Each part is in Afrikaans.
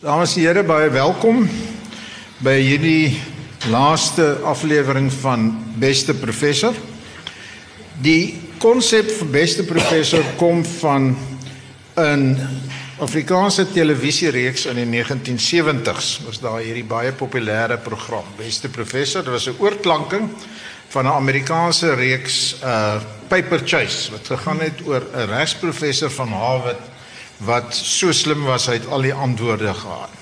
Dames en here, baie welkom by hierdie laaste aflewering van Beste Professor. Die konsep vir Beste Professor kom van 'n Afrikaanse televisiereeks in die 1970s. Was daar hierdie baie populêre program Beste Professor. Dit was 'n oorklanking van 'n Amerikaanse reeks uh Paper Chase wat gegaan het oor 'n regsprofessor van Harvard wat so slim was hy het al die antwoorde gehad.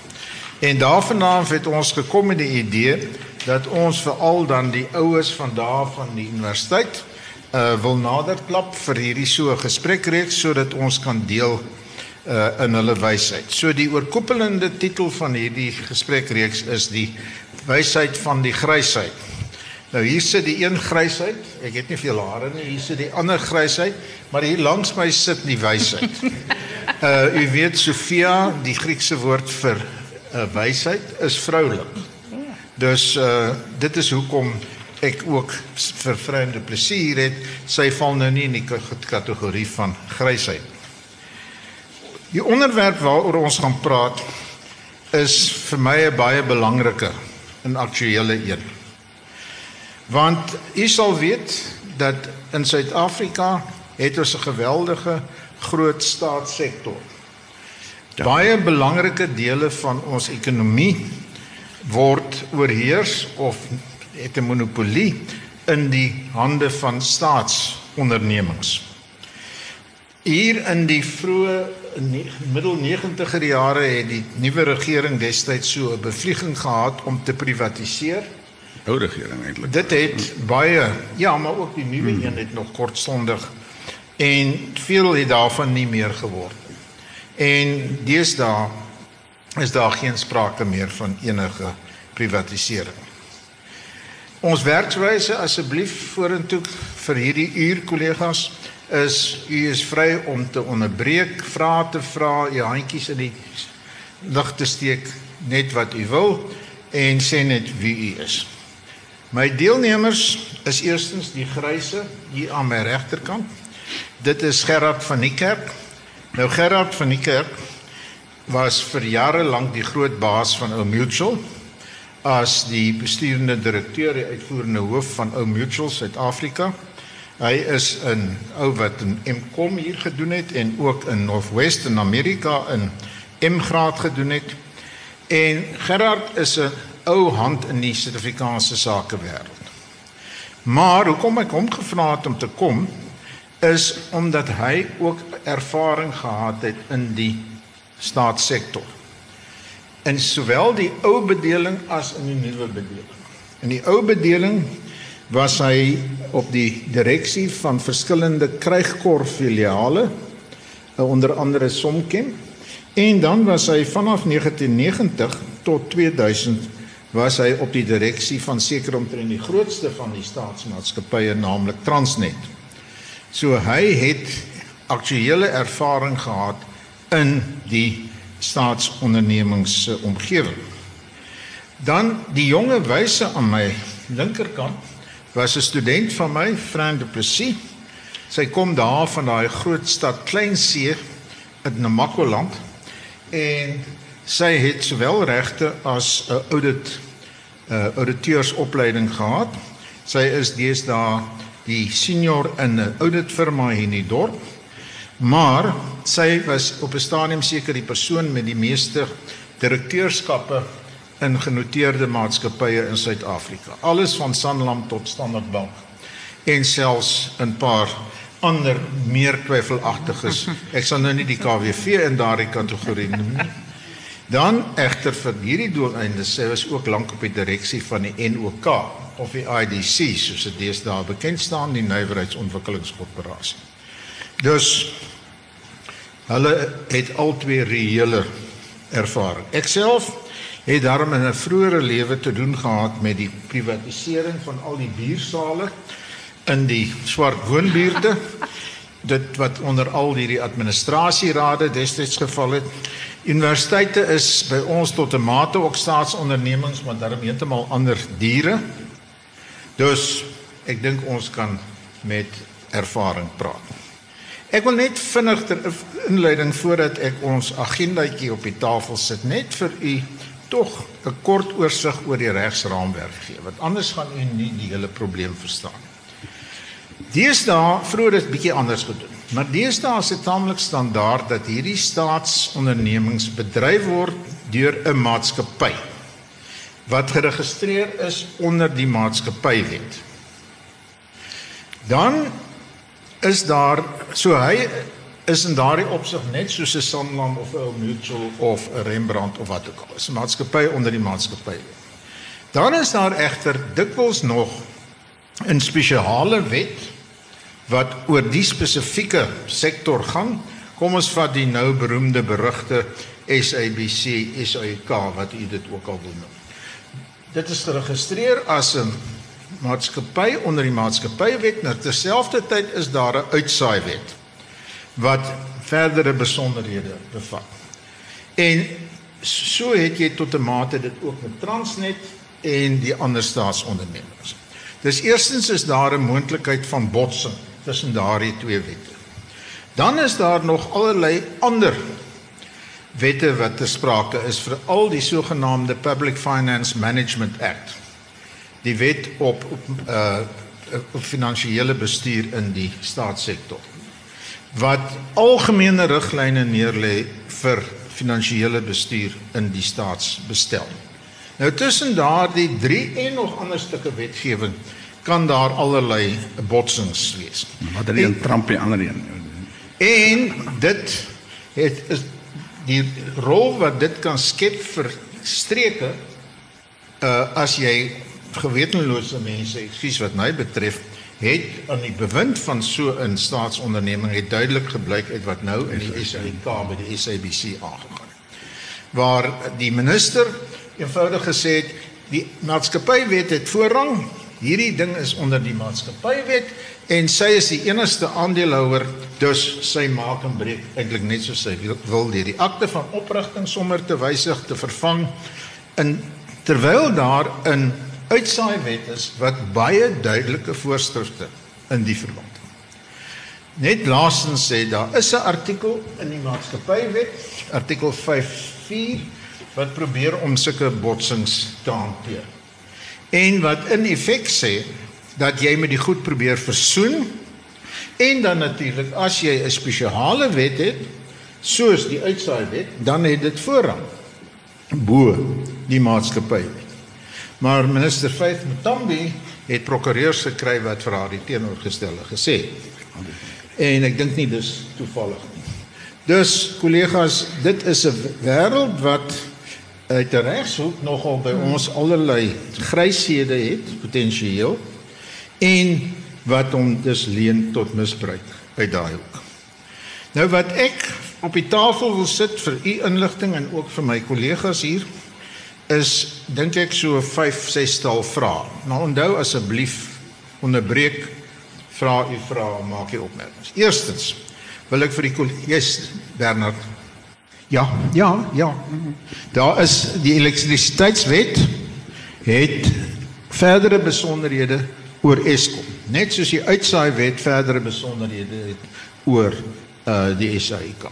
En daarvandaan het ons gekom met die idee dat ons veral dan die oues van daar van die universiteit uh wil nader klap vir hierdie so gesprekreeks sodat ons kan deel uh in hulle wysheid. So die oorkoepelende titel van hierdie gesprekreeks is die wysheid van die grysheid. Nou hier sit die een grysheid. Ek het nie veel hare nie. Hier sit die ander grysheid, maar hier langs my sit die wysheid. Uh u weet Sofia, die Griekse woord vir uh, wysheid is vroulik. Dus uh dit is hoekom ek ook vir vreemde plesier het. Sy val nou nie in die kategorie van grysheid. Die onderwerp waaroor ons gaan praat is vir my 'n baie belangrike en aktuelle een. Want u sal weet dat in Suid-Afrika het ons 'n geweldige groot staatssektor. Ja. Baie belangrike dele van ons ekonomie word oorheers of het 'n monopolie in die hande van staatsondernemings. Hier in die vroeë middel 90er jare het die nuwe regering destyds so 'n bevlieging gehad om te privatiseer. Ou regering eintlik. Dit het baie ja, maar ook die nuwe hmm. een het nog kortstondig en veel het daarvan nie meer geword nie. En deesdae is daar geen sprake meer van enige privatisering. Ons werkswyse asseblief vorentoe vir hierdie uur kollegas is u is vry om te onderbreek, vrae te vra, u handjies in die lug te steek net wat u wil en sê net wie u is. My deelnemers is eerstens die gryse hier aan my regterkant Dit is Gerard van die Kerk. Nou Gerard van die Kerk was vir jare lank die groot baas van Ou Mutual as die besturende direkteur en uitvoerende hoof van Ou Mutual Suid-Afrika. Hy is 'n ou wat 'n MCom hier gedoen het en ook in Northwest in Amerika in M-graad gedoen het. En Gerard is 'n ou hand in die Suid-Afrikaanse sakewêreld. Maar hoekom ek hom gevra het om te kom is omdat hy ook ervaring gehad het in die staatssektor. In sowel die ou bedeling as in die nuwe bedeling. In die ou bedeling was hy op die direksie van verskillende krygkorps filiale onder andere Somkem en dan was hy vanaf 1990 tot 2000 was hy op die direksie van seker omtrent die grootste van die staatsmaatskappye naamlik Transnet. So hy het aktuele ervaring gehad in die staatsondernemings se omgewing. Dan die jonge wyse aan my linkerkant was 'n student van my, Fran Du Plessis. Sy kom daar van daai groot stad Kleinsee in Namakoland en sy het sowel regte as 'n audit uh, auditeursopleiding gehad. Sy is deesdae die senior in 'n auditfirma hier in die dorp. Maar sy was op 'n stadium seker die persoon met die meeste direkteurskappe in genoteerde maatskappye in Suid-Afrika. Alles van Sanlam tot Standard Bank en selfs 'n paar ander meer twyfelagtiges. Ek sal nou nie die KWV in daardie kategorie noem nie. Dan egter vir hierdie doeleinde sê was ook lank op die direksie van die NOK of die IDC soos dit deesdae bekend staan die Nywerheidsontwikkelingskorporasie. Dus hulle het albei reële ervaring. Ek self het daarom in 'n vroeëre lewe te doen gehad met die privatisering van al die buursale in die swart woonbuurte dit wat onder al hierdie administrasierade destyds geval het. Universiteite is by ons tot 'n mate ook staatsondernemings, maar daarom heeltemal ander diere. Dus ek dink ons kan met ervaring praat. Ek wil net vinnig ter inleiding voordat ek ons agendaatjie op die tafel sit net vir u tog 'n kort oorsig oor die regsraamwerk gee want anders gaan u nie die hele probleem verstaan nie. Deesdae vroeër is bietjie anders gedoen. Maar deesdae is dit taamlik standaard dat hierdie staatsondernemings bedryf word deur 'n maatskappy wat geregistreer is onder die maatskappywet. Dan is daar so hy is in daardie opsig net soos 'n Sanlam of 'n Mutual of 'n Rembrandt of wat ook al. Is 'n maatskappy onder die maatskappywet. Dan is daar egter dikwels nog 'n spesiale wet wat oor die spesifieke sektor gaan. Kom ons vat die nou beroemde berugte SABC, SAIK wat u dit ook al wil noem. Dit is geregistreer as 'n maatskappy onder die maatskappywet, maar terselfdertyd is daar 'n uitsaaiwet wat verdere besonderhede bevat. En so het jy tot 'n mate dit ook met Transnet en die ander staatsondernemings. Dis eerstens is daar 'n moontlikheid van botsing tussen daardie twee wette. Dan is daar nog allerlei ander wette wat ter sprake is vir al die sogenaamde Public Finance Management Act. Die wet op op uh op finansiële bestuur in die staatssektor. Wat algemene riglyne neerlê vir finansiële bestuur in die staatsbestel. Nou tussen daardie 3 en nog ander stukke wetgewing kan daar allerlei botsings wees. Wat er een Trump en ander een. En dit het is die rol wat dit kan skep vir streke uh as jy gewetenlose mense, ekskuus wat my betref, het aan die bewind van so 'n staatsonderneming het duidelik gebleik uit wat nou in die SAIK by die SABC aangegaan het. Waar die minister eenvoudig gesê het die maatskappywet het voorrang Hierdie ding is onder die maatskappywet en sy is die enigste aandeelhouer, dus sy maak en breek eintlik net soos sy wil deur die akte van oprigting sommer te wysig te vervang in terwyl daar 'n uitsaaiwet is wat baie duidelike voorskrifte in die verband. Net laasens sê daar is 'n artikel in die maatskappywet, artikel 5.4 wat probeer om sulke botsings te hanteer en wat in effek sê dat jy met die goed probeer versoen en dan natuurlik as jy 'n spesiale wet het soos die uitsaai wet dan het dit voorrang bo die maatskappy maar minister Faith Mtambi het prokureurs gekry wat vir haar die teenoorgestelde gesê en ek dink nie dis toevallig nie. Dus kollegas dit is 'n wêreld wat uit 'n regshoek nogal by ons allerlei gryshede het potensieel en wat hom dus leen tot misbruik uit daai hoek. Nou wat ek op die tafel wil sit vir u inligting en ook vir my kollegas hier is dink ek so 5 6 stel vrae. Nou onthou asseblief onderbreek vra u vra maak u opmerkings. Eerstens wil ek vir die kollegas Bernard Ja, ja, ja. Daar is die elektrisiteitswet het verdere besonderhede oor Eskom. Net soos die uitsaaiwet verdere besonderhede het oor uh die SAIK.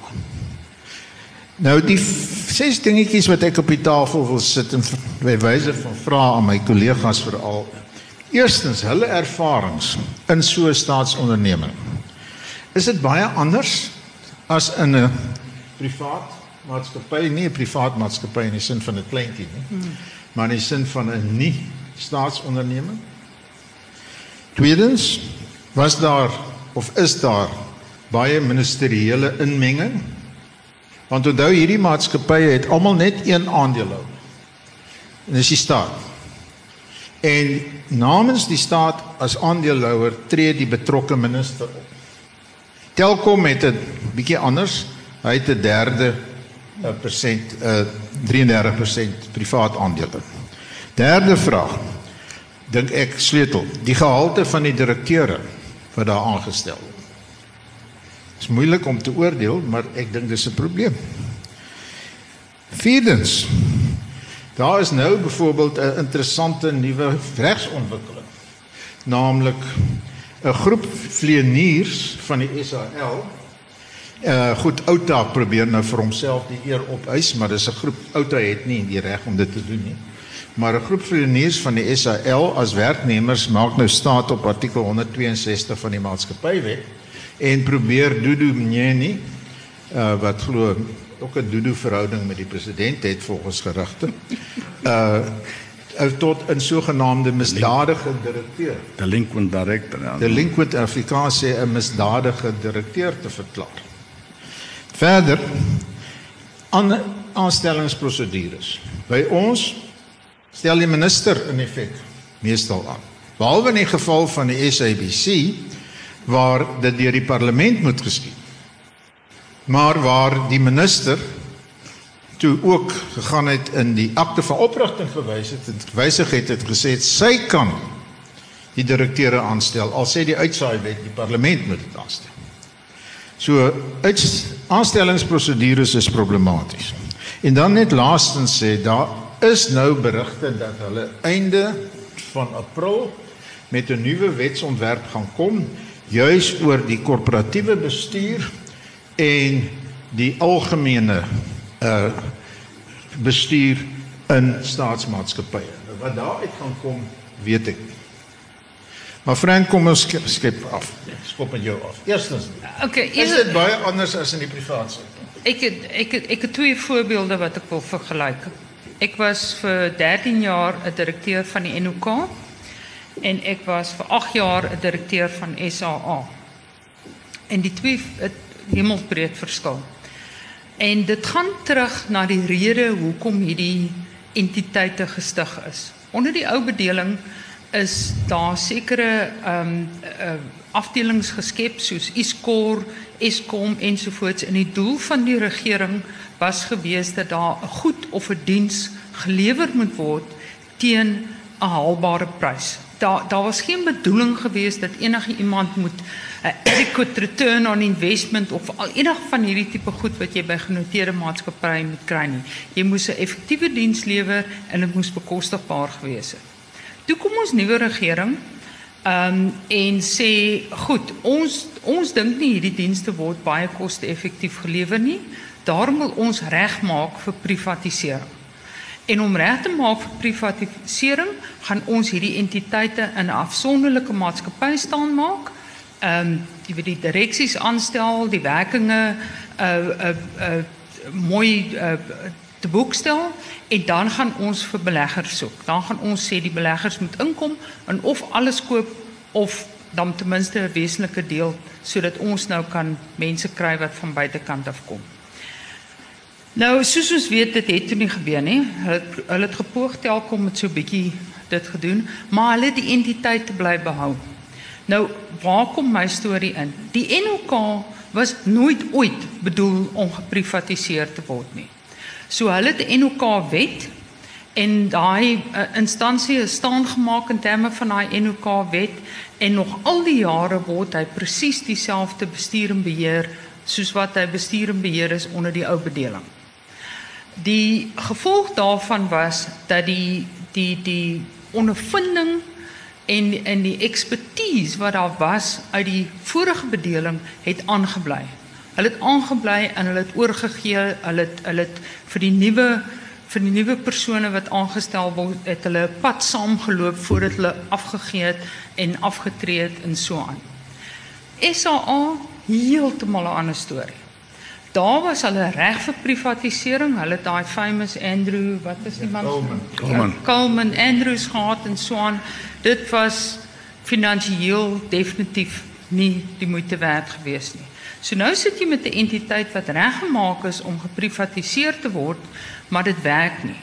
Nou die ses dingetjies wat ek op die tafel wil sit en by wyse van vrae aan my kollegas veral. Eerstens, hulle ervarings in so 'n staatsonderneming. Is dit baie anders as in 'n privaat maatskappy, nie 'n privaat maatskappy in die sin van 'n kleintjie nie, hmm. maar in die sin van 'n nie staatsonderneming. Tweedens, was daar of is daar baie ministeriële inmenging? Want onthou hierdie maatskappye het almal net een aandeelhouer. En dis die staat. En namens die staat as aandeelhouer tree die betrokke minister op. Telkom het 'n bietjie anders. Hy het 'n derde 'n persent uh 33% privaat aandele. Derde vraag. Dink ek sleutel, die gehalte van die direkteure wat daar aangestel word. Dit is moeilik om te oordeel, maar ek dink dis 'n probleem. Vierdens. Daar is nou byvoorbeeld 'n interessante nuwe regsontwikkeling. Naamlik 'n groep vleeniers van die SAL Uh goed Outa probeer nou vir homself die eer opeis, maar dis 'n groep Outa het nie die reg om dit te doen nie. Maar 'n groep vlieëniers van die SAL as werknemers maak nou staat op artikel 162 van die maatskappywet en probeer Dudu Mnyeni uh wat glo ook 'n Dudu verhouding met die president het volgens gerugte. Uh tot 'n sogenaamde misdadige direkteur. Delinquent director. Ja. Delinquent Afrikaans sê 'n misdadige direkteur te verklaar. Verder aan aanstellingsprosedures. By ons stel die minister in effek meestal aan. Behalwe in die geval van die SABC waar dit deur die parlement moet geskied. Maar waar die minister toe ook gegaan het in die akte van oprigting verwys het en wysig het het gesê het, sy kan die direkteure aanstel al sê die uitsaai wet die parlement moet dit aanstel. So uit aanstellingsprosedures is problematies. En dan net laastens sê daar is nou berigte dat hulle einde van April met 'n nuwe wetsontwerp gaan kom juis oor die korporatiewe bestuur en die algemene uh bestuur in staatsmaatskappye. Nou, wat daaruit gaan kom, weet ek nie. Maar Frank, kom ons skep, skep af. Skop met jou af. Eerstens. Okay, is dit baie anders as in die privaat sektor? Ek het ek het ek het twee voorbeelde wat ek wil vergelyk. Ek was vir 13 jaar 'n direkteur van die NOK en ek was vir 8 jaar 'n direkteur van SAA. En die twee het hemelsbreed verskil. En dit gaan terug na die rede hoekom hierdie entiteite gestig is. Onder die ou bedeling is daar sekere ehm um, uh, afdelings geskep soos Iskor, Eskom ensovoorts en die doel van die regering was gewees dat daar 'n goed of 'n diens gelewer moet word teen 'n haalbare prys. Daar daar was geen bedoeling gewees dat enige iemand moet 'n adequate return on investment of al enig van hierdie tipe goed wat jy by genoteerde maatskappye moet kry nie. Jy moes 'n effektiewe diens lewer en dit moes bekostigbaar gewees het. Toe kom ons nuwe regering ehm um, en sê goed, ons ons dink nie hierdie dienste word baie koste-effektief gelewer nie. Daarom wil ons regmaak vir privatisering. En om reg te maak vir privatisering, gaan ons hierdie entiteite in 'n afsonderlike maatskappy staan maak ehm um, jy weet die direksies aanstel, die werkinge uh uh, uh mooi uh te boekstel en dan gaan ons vir beleggers soek. Dan gaan ons sê die beleggers moet inkom en of alles koop of dan ten minste 'n wesenlike deel sodat ons nou kan mense kry wat van buitekant af kom. Nou soos ons weet dit het toe nie gebeur nie. Hulle hulle het gepoog telkom met so 'n bietjie dit gedoen, maar hulle het die entiteit bly behou. Nou, waar kom my storie in? Die NOK was nooit ooit bedoel om geprivatiseer te word nie. So hulle het die NOK wet en daai uh, instansie is staan gemaak in terme van daai NOK wet en nog al die jare word hy presies dieselfde bestuur en beheer soos wat hy bestuur en beheer is onder die ou bedeling. Die gevolg daarvan was dat die die die ondervinding en en die ekspertise wat daar was uit die vorige bedeling het aangebly. Hulle het aangebly en hulle het oorgegee, hulle het hulle het vir die nuwe vir die nuwe persone wat aangestel word, het hulle pad saamgeloop voordat hulle afgegee het en afgetree het en so aan. SAA heeltemal 'n ander storie. Daar was hulle reg vir privatisering. Hulle het daai famous Andrew, wat is die man? Coleman. Coleman. Coleman Andrews gehad en so aan dit was finansiëel definitief nie die moeite werd gewees nie. So nou sit jy met 'n entiteit wat reggemaak is om geprivatiseer te word, maar dit werk nie.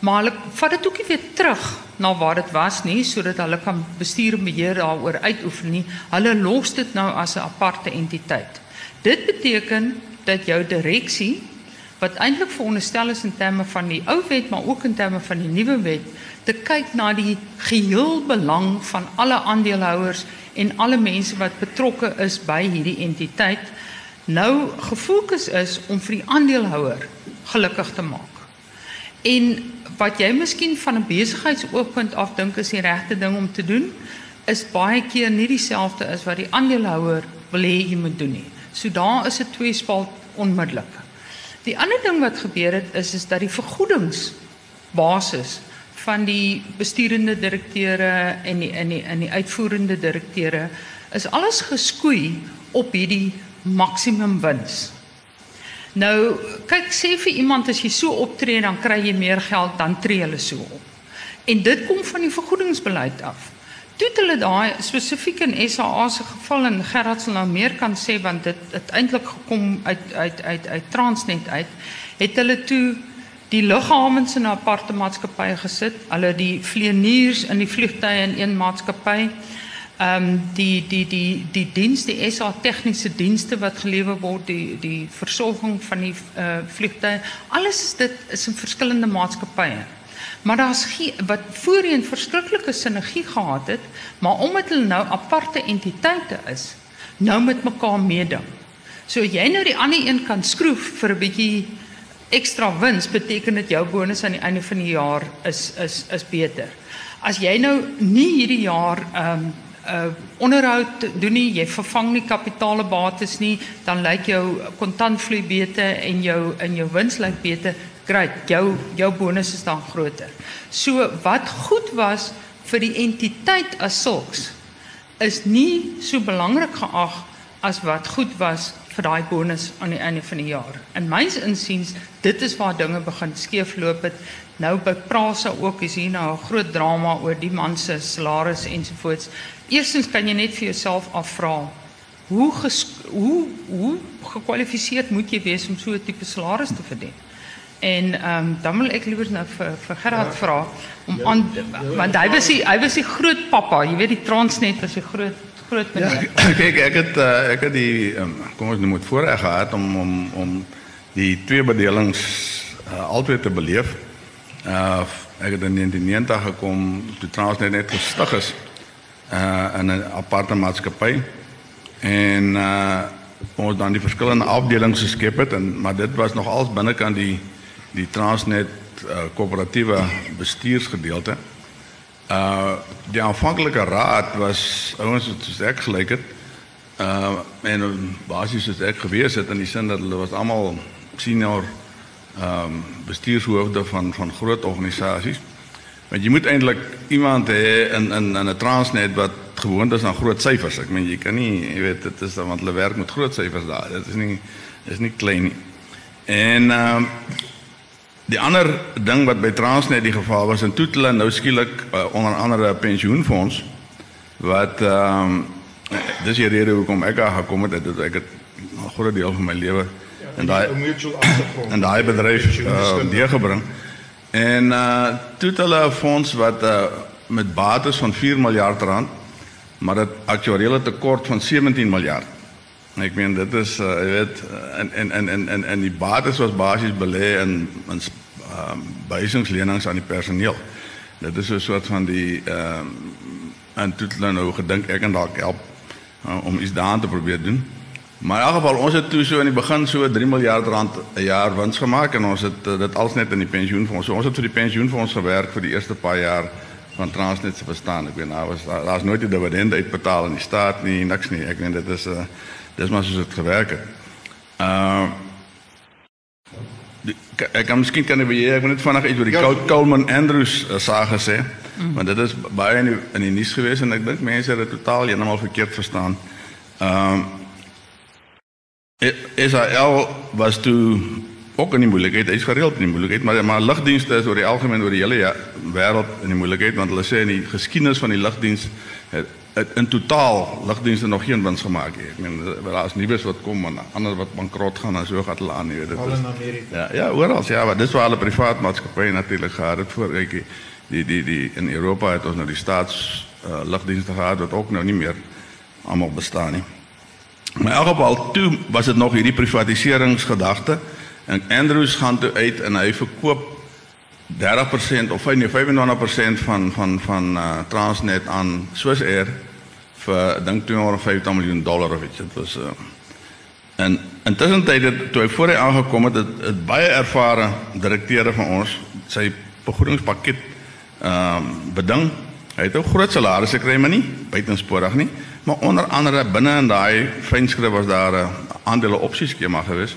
Maar hulle vat dit ook nie weer terug na waar dit was nie sodat hulle kan bestuur en beheer daaroor uitoefen nie. Hulle los dit nou as 'n aparte entiteit. Dit beteken dat jou direksie wat eintlik veronderstel is in terme van die ou wet maar ook in terme van die nuwe wet te kyk na die geheel belang van alle aandeelhouers en alle mense wat betrokke is by hierdie entiteit nou gefokus is om vir die aandeelhouer gelukkig te maak. En wat jy miskien van 'n besigheidsoogpunt af dink is die regte ding om te doen, is baie keer nie dieselfde as wat die aandeelhouer wil hê jy moet doen nie. So daar is 'n tweespalt onmiddellik. Die ander ding wat gebeur het is is dat die vergoedingsbasis van die besturende direkteure en die in die in die uitvoerende direkteure is alles geskoei op hierdie maksimum wins. Nou, kyk sê vir iemand as jy so optree dan kry jy meer geld dan tree hulle so op. En dit kom van die vergoedingsbeleid af. Toe het hulle daai spesifiek in SAA se geval en Gerard sal nou meer kan sê want dit het eintlik gekom uit uit uit uit Transnet uit. Het hulle toe die lughavens in 'n aparte maatskappy gesit. Hulle die vlieëniers in die vliegtye in een maatskappy. Ehm um, die die die die diens die SA tegniese dienste wat gelewer word die die versorging van die uh, vliegtye alles is dit is in verskillende maatskappye. Maar daar's wat voorheen verskriklike sinergie gehad het, maar omdat hulle nou aparte entiteite is, nou met mekaar meeding. So jy nou die ander een kan skroef vir 'n bietjie ekstra wins, beteken dit jou bonus aan die einde van die jaar is is is beter. As jy nou nie hierdie jaar ehm um, uh onderhoud doen nie, jy vervang nie kapitaalbates nie, dan lyk jou kontantvloei beter en jou in jou wins lyk beter, great, jou jou bonus is dan groter. So wat goed was vir die entiteit as sulks is nie so belangrik geag as wat goed was vir daai bonus aan die einde van die jaar. In my insiens, dit is waar dinge begin skeefloop het. Nou by Prasa ook is hier nou 'n groot drama oor die man se salaris ensovoorts. Eerstens kan jy net vir jouself afvra hoe hoe hoe gekwalifiseerd moet jy wees om so 'n tipe salaris te verdien? En ehm um, dan wil ek liewer nou vir vir Gerard ja. vra om ja, aan want hy was die, hy was die groot pappa, jy weet die Transnet was die groot groot meneer. Ja, kyk ek het uh, ek het die um, kom ons noem dit voorreg gehad om om om die twee bedelings uh, altyd te beleef. Uh ek het in 1990 gekom toe Transnet net gestig is uh in 'n aparte maatskappy en uh ons dan die verskillende afdelings geskep het en maar dit was nog als binnekant die die Transnet uh, koöperatiewe bestuursgedeelte. Uh die aanvanklike raad was ouens wat soos ek gelyk het. Uh en basies soos ek gewees het in die sin dat hulle was almal senior ehm um, bestuurshoofde van van groot organisasies. Want jy moet eintlik iemand hê in in in 'n Transnet wat gewoond is aan groot syfers. Ek meen jy kan nie, jy weet dit is want hulle werk met groot syfers daar. Dit is nie is nie klein nie. En ehm um, Die ander ding wat by Transnet die geval was en toe hulle nou skielik uh, onder andere 'n pensioenfonds wat ehm um, dis die rede hoekom ek daar gekom het dat ek het 'n groot deel van my lewe ja, in daai in daai bedryf uh, deurgebring. En uh toe hulle 'n fonds wat uh, met bates van 4 miljard rand maar dit aktuariële tekort van 17 miljard. Ek meen dit is uh, jy weet en en en en en en die bates was basies belê in in ehm um, behuisingslenings aan die personeel. Dit is so 'n soort van die ehm um, en toe hulle nou gedink ek kan dalk help uh, om iets daaraan te probeer doen. Maar in elk geval ons het toe so in die begin so 3 miljard rand 'n jaar wins gemaak en ons het uh, dit als net in die pensioenfonds. So ons het vir die pensioenfonds gewerk vir die eerste paar jaar van Transnet se bestaan. Ek weet nou was daar's nooit 'n dividend uitbetaal aan die staat nie, niks nie. Ek weet dit is 'n uh, Dis maar soos dit gewerk het. Uh ek kan miskien kan ek weer ek moet net vanaand iets oor die ja, Coleman Andrews uh, sage sê. Mm. Want dit is baie in die, in die nuus gewees en ek dink mense het dit totaal heeltemal verkeerd verstaan. Ehm uh, Israel was toe ook in die moeilikheid. Hy's gereeld in die moeilikheid, maar maar lugdienste is oor die algemeen oor die hele ja, wêreld in die moeilikheid want hulle sê in die geskiedenis van die lugdiens het het in totaal lugdienste nog geen wins gemaak nie. Ek meen is nuus wat kom en ander wat bankrot gaan en so gaan hulle aan, weet dit. Al in Amerika. Ja, ja, oral, ja, maar dis waar hulle privaat maatskappye natuurlik gehad het voor die die die in Europa het ons nou die staats uh, lugdienste gehad wat ook nou nie meer almal bestaan nie. Maar in elk geval toe was dit nog hierdie privatiseringsgedagte en Andrews gaan toe uit en hy verkoop 30% of nee 95% van van van uh, Transnet aan Swiss Air vir dink 250 miljoen dollar of iets. Dit was uh, en intussen het toe hy voor hy aangekom het, het, het baie ervare direkteure van ons sy begrotingspakket ehm um, beding. Hy het 'n groot salaris gekry maar nie buitensporig nie, maar onder andere binne in daai fynskrif was daar 'n aandele opsie skema gewees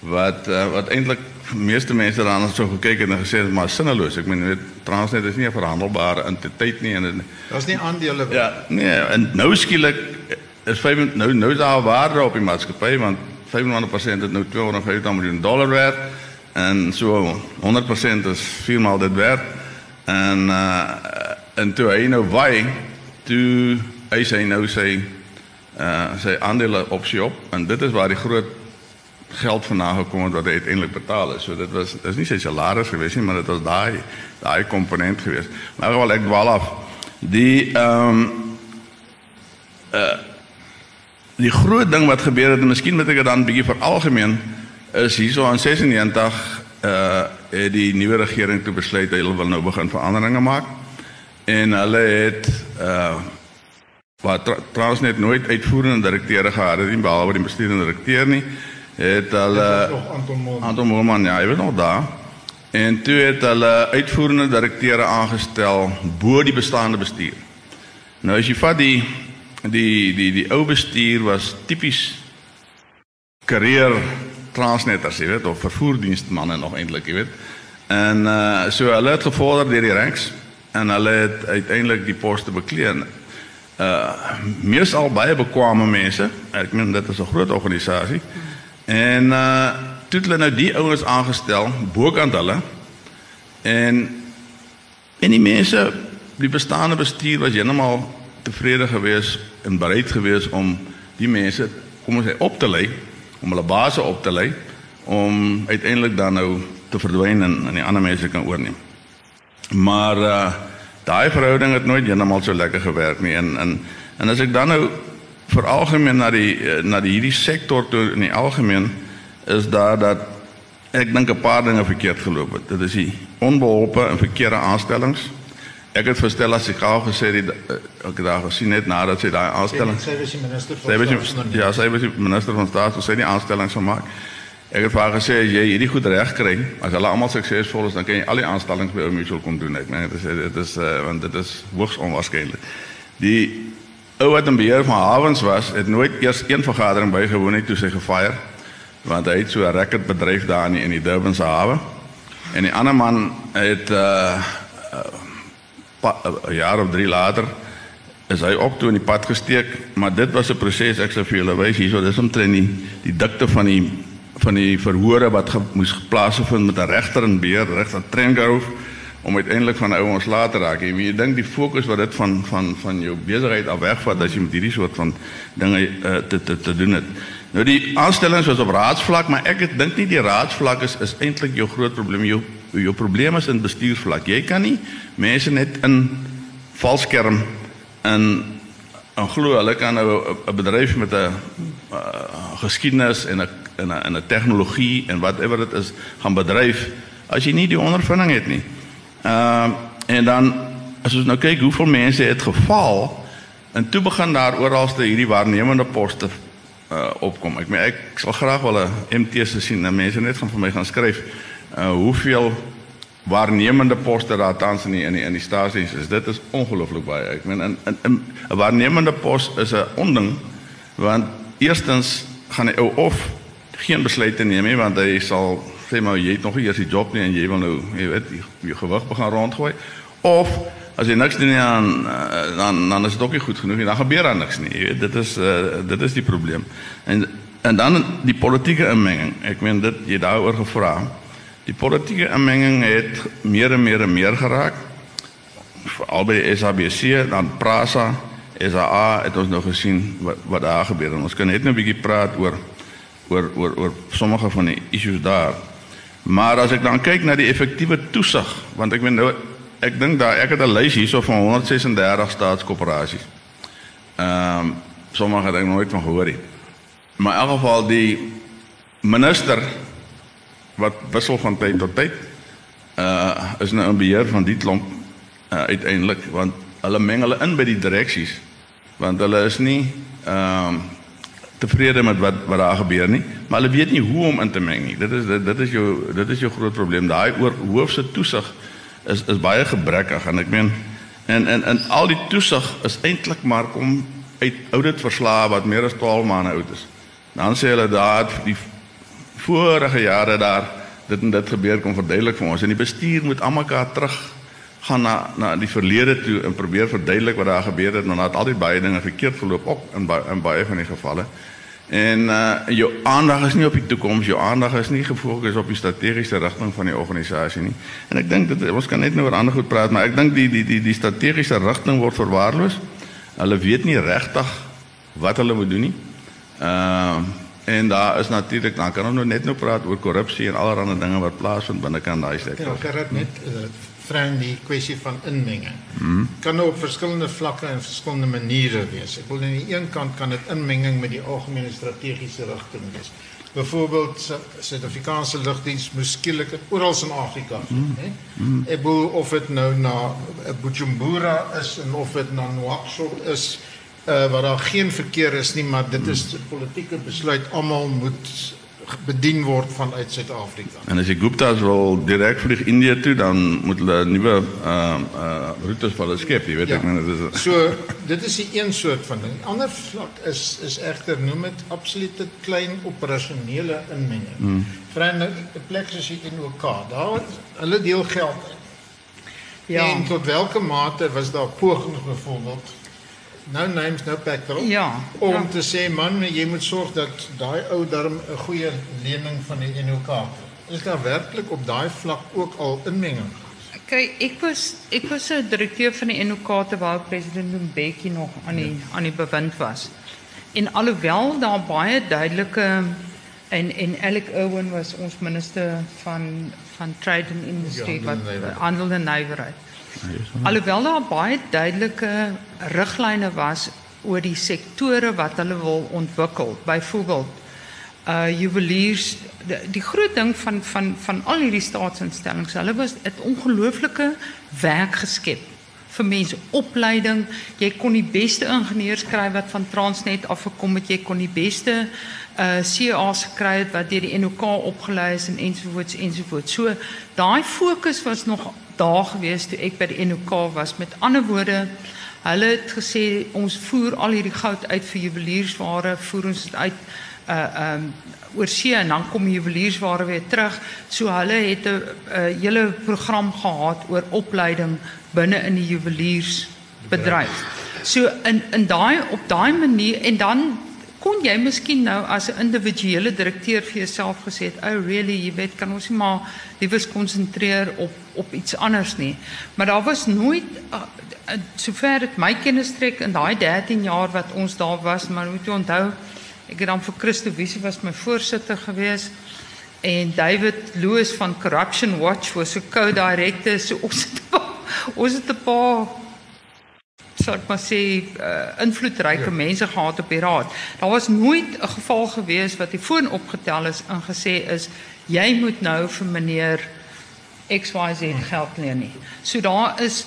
wat uh, wat eintlik meeste mense daarna so gekyk het en gesê het maar sinneloos. Ek meen weet Transnet is nie 'n verhandelbare entiteit nie en daar's nie aandele Ja, nee, en nou skielik is 5 nou nou is daar waarde op die maatskappy want 500% het nou 250 miljoen dollar werd en so 100% is viermaal dit werd en uh en toe hy nou wy toe hy sê nou sê uh sy aandele opsie op en dit is waar die groot geld vandaan gekom het wat hy uiteindelik betaal is. So dit was dit is nie sy salaris gewees nie, maar dit was daai daai komponent gewees. Maar wel ek dwaal af. Die ehm um, uh die groot ding wat gebeur het en miskien moet ek dit dan bietjie vir algemeen is hierso aan 96 uh het die nuwe regering toe besluit hulle wil nou begin veranderinge maak. En hulle het uh wat Transnet nooit uitvoerende direkteure gehad het nie behalwe die bestuurende direkteur nie het hulle Anton Moelman. Anton Moelman ja, hy was nog daar. En toe het hulle uitvoerende direkteure aangestel bo die bestaande bestuur. Nou as jy vat die die die die ou bestuur was tipies karrier transnetters, jy weet, of vervoerdienstmanne nog eintlik, jy weet. En uh so hulle het gevorder deur die ranks en hulle het uiteindelik die poste bekleed. Uh meestal baie bekwame mense. Ek meen dit is 'n groot organisasie. En uh toe het hulle nou die ouens aangestel bokant hulle. En en die mense, die bestaande bestuur was heeltemal tevrede geweest en bereid geweest om die mense kom ons op te lei, om hulle base op te lei om uiteindelik dan nou te verdwyn en, en die ander mense kan oorneem. Maar uh daai verhouding het nooit heeltemal so lekker gewerk nie en en en as ek dan nou vir algemeen na die na die hierdie sektor toe in die algemeen is daar dat ek dink 'n paar dinge verkeerd geloop het. Dit is die onbeholpe en verkeerde aanstellings. Ek het verstel as ek gou gesê het ek daar gesien net nadat sy daai aanstelling Sy was die minister van sy was die, ja, sy was die minister van staat, sy het die aanstellings gemaak. Ek het vir haar gesê as jy hierdie goed reg kry, as hulle almal suksesvol is, dan kan jy al die aanstellings by ou mutual kom doen. Ek meen dit is dit is uh, want dit is hoogs onwaarskynlik. Die ou wat in beheer van hawens was, het nooit eers een vergadering bygewoon nie toe sy gefire want hy het so 'n record bedryf daar in die, in die Durbanse hawe. En die ander man het uh, uh 'n jaar of 3 later is hy op toe in die pad gesteek, maar dit was 'n proses ek sou vir julle wys hierso, dis omtrent die die dikte van die van die verhore wat ge, moes geplaas vind met 'n regter en beheer, regter Trengaroof om uiteindelik van ou ons later raak. Jy weet, dink die fokus wat dit van van van jou besigheid af wegvat as jy met hierdie soort van dinge uh, te, te te doen het. Nou die aanstellings was op raadsvlak, maar ek dink nie die raadsvlak is is eintlik jou groot probleem. Jou jou probleem is in bestuursvlak. Jy kan nie mense net in valskerm en en glo hulle kan nou 'n bedryf met 'n uh, geskiedenis en 'n en 'n en 'n tegnologie en whatever dit is gaan bedryf as jy nie die ondervinding het nie. Ehm uh, en dan as ons nou kyk hoeveel mense het geval en toe begin daar oralste hierdie waarnemende poste uh, opkom. Ek meen ek sal graag wel 'n MT se sien. Nou mense net gaan vir my gaan skryf uh hoeveel waarnemende poste daar tans in die in die, in die stasies is. Dit is ongelooflik baie. Ek meen 'n 'n 'n waarnemende pos is 'n onding want eerstens gaan hy ou of geen besluite neem nie want hy sal sê maar jy het nog nie eers die job nie en jy wil nou jy weet jou gewig begin rondgooi. Of as jy niks doen nie dan eh, dan dan is dit ook nie goed genoeg nie. Dan gebeur daar niks nie jy weet. Dit is uh, dit is die probleem. En en dan die politieke inmenging. Ek meen dit jy daaroor gevra. Die politieke inmenging het meer en meer en meer geraak. Veral by die SABC dan Prasa SA het ons nou gesien wat wat daar gebeur en ons kan net nou 'n bietjie praat oor oor oor oor sommige van die issues daar. Maar as ek dan kyk na die effektiewe toesig, want ek meen nou ek dink daar ek het 'n lys hierso van 136 staatskoöperasies. Ehm um, sommige het ek nooit van gehoor. Maar in elk geval die minister wat wissel van tyd tot tyd uh is nou in beheer van die klomp uh, uiteindelik want hulle meng hulle in by die direksies want hulle is nie ehm tevrede met wat wat daar gebeur nie, maar hulle weet nie hoe om in te meng nie. Dit is dit, dit is jou dit is jou groot probleem. Daai oor hoofse toesig is is baie gebrekkig en ek meen en en en al die toesig is eintlik maar kom uit ouditverslae wat meer as 12 maande oud is. Dan sê hulle daar die vorige jare daar dit en dit gebeur kom verduidelik vir ons en die bestuur moet almekaar terug gaan na na die verlede toe en probeer verduidelik wat daar gebeur het en dan het altyd baie dinge verkeerd verloop ook in baie in baie van die gevalle. En uh jou aandag is nie op die toekoms, jou aandag is nie gefokus op die strategiese rigting van die organisasie nie. En ek dink dit ons kan net nou oor ander goed praat, maar ek dink die die die die strategiese rigting word verwaarloos. Hulle weet nie regtig wat hulle moet doen nie. Ehm uh, En daar is natuurlik dan kan ons nou net nou praat oor korrupsie en allerlei dinge wat plaasvind binne kan daai sektor. Ja, kan dit net uh, vreemd die kwessie van inmenging. Mm. Kan nou op verskillende vlakke en verskillende maniere wees. Ek wil aan die een kant kan dit inmenging met die algemene strategiese rigting wees. Byvoorbeeld Suid-Afrikaanse lugdiens moes skielik oral in Afrika, mm. hè. Mm. Ek wil of dit nou na Bujumbura is en of dit na Nouakchott is uh, waar daar geen verkeer is nie, maar dit is 'n politieke besluit almal moet bedien word vanuit Suid-Afrika. En as die Gupta's wil direk vlieg Indië toe, dan moet hulle nuwe uh uh roetes vir hulle skep, jy weet ja. ek meen dit is So dit is die een soort van ding. Ander vlak is is egter noem dit absolute klein operasionele inmenging. Hmm. 'n plek soos die NOK, daar hulle deel geld. Ja. En tot watter mate was daar pogings byvoorbeeld no names no petrol. Ja. Om ja. te sê man, jy moet sorg dat daai ou darm 'n goeie lening van die NOK. Is daar werklik op daai vlak ook al inmenging? Kyk, ek was ek was 'n direkteur van die NOK terwyl president Mbeki nog aan die ja. aan die bewind was. En alhoewel daar baie duidelike en en Alec Irwin was ons minister van van trade and industry ja, wat handel en nywerheid. Alhoewel daar baie duidelike riglyne was oor die sektore wat hulle wil ontwikkel. Byvoorbeeld uh juweliers die, die groot ding van van van al hierdie staatsinstellings, hulle was 'n ongelooflike werk geskep vir mense opleiding. Jy kon die beste ingenieurs kry wat van Transnet af gekom het. Jy kon die beste uh CA's gekry wat deur die NOK opgelei is en ensovoorts ensovoorts. So daai fokus was nog daar gewees toe ek by die NOK was. Met ander woorde, hulle het gesê ons voer al hierdie goud uit vir juweliersware, voer ons dit uit uh um oor see en dan kom juweliersware weer terug. So hulle het 'n uh, hele program gehad oor opleiding binne in die juweliersbedryf. So in in daai op daai manier en dan kon jy miskien nou as 'n individuele direkteur vir jouself gesê het, "Oh really, jy weet, kan ons nie maar liewes konsentreer op op iets anders nie." Maar daar was nooit uh, uh, sover dit my kennis trek in daai 13 jaar wat ons daar was, maar moet jy onthou, ek het dan vir Christo Visie was my voorsitter gewees en David Loos van Corruption Watch was so co-director so ons het ons het 'n paar sal ek maar sê uh, invloedryke ja. mense gehad op die raad. Daar was nooit 'n geval gewees wat die foon opgetel is en gesê is jy moet nou vir meneer XYZ geld leen nie. So daar is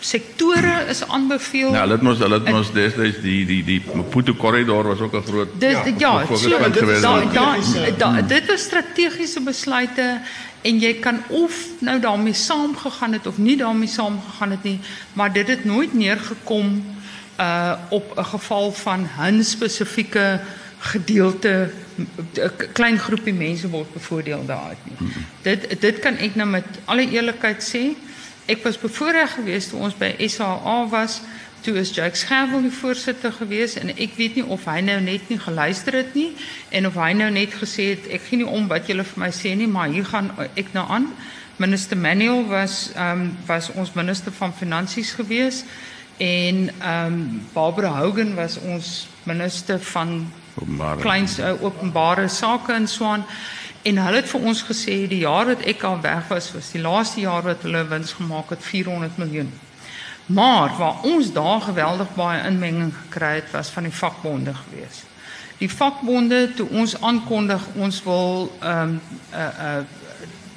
sektore is aanbeveel. Ja, dit mos hulle het mos destyds die die die Maputo korridor was ook 'n groot Dis ja, ja so, dit, da, da, da, dit was strategiese besluite en jy kan of nou daarmee saamgegaan het of nie daarmee saamgegaan het nie, maar dit het nooit neergekom uh op 'n geval van 'n spesifieke gedeelte 'n klein groepie mense word bevoordeel daaruit nie. Mm -hmm. Dit dit kan ek nou met alle eerlikheid sê. Ek was bevoorreg geweest toe ons by SAA was. Toe is Jake Scherwel die voorsitter gewees en ek weet nie of hy nou net nie geluister het nie en of hy nou net gesê het ek gee nie om wat julle vir my sê nie maar hier gaan ek nou aan. Minister Manuel was ehm um, was ons minister van finansies gewees en ehm um, Barbara Hogan was ons minister van openbare. Klein uh, openbare sake in Swaan en hulle het vir ons gesê die jaar wat ek al weg was was die laaste jaar wat hulle wins gemaak het 400 miljoen Maar waar ons daar geweldig baie inmenging gekry het was van die vakbonde gewees. Die vakbonde toe ons aankondig ons wil ehm um, uh uh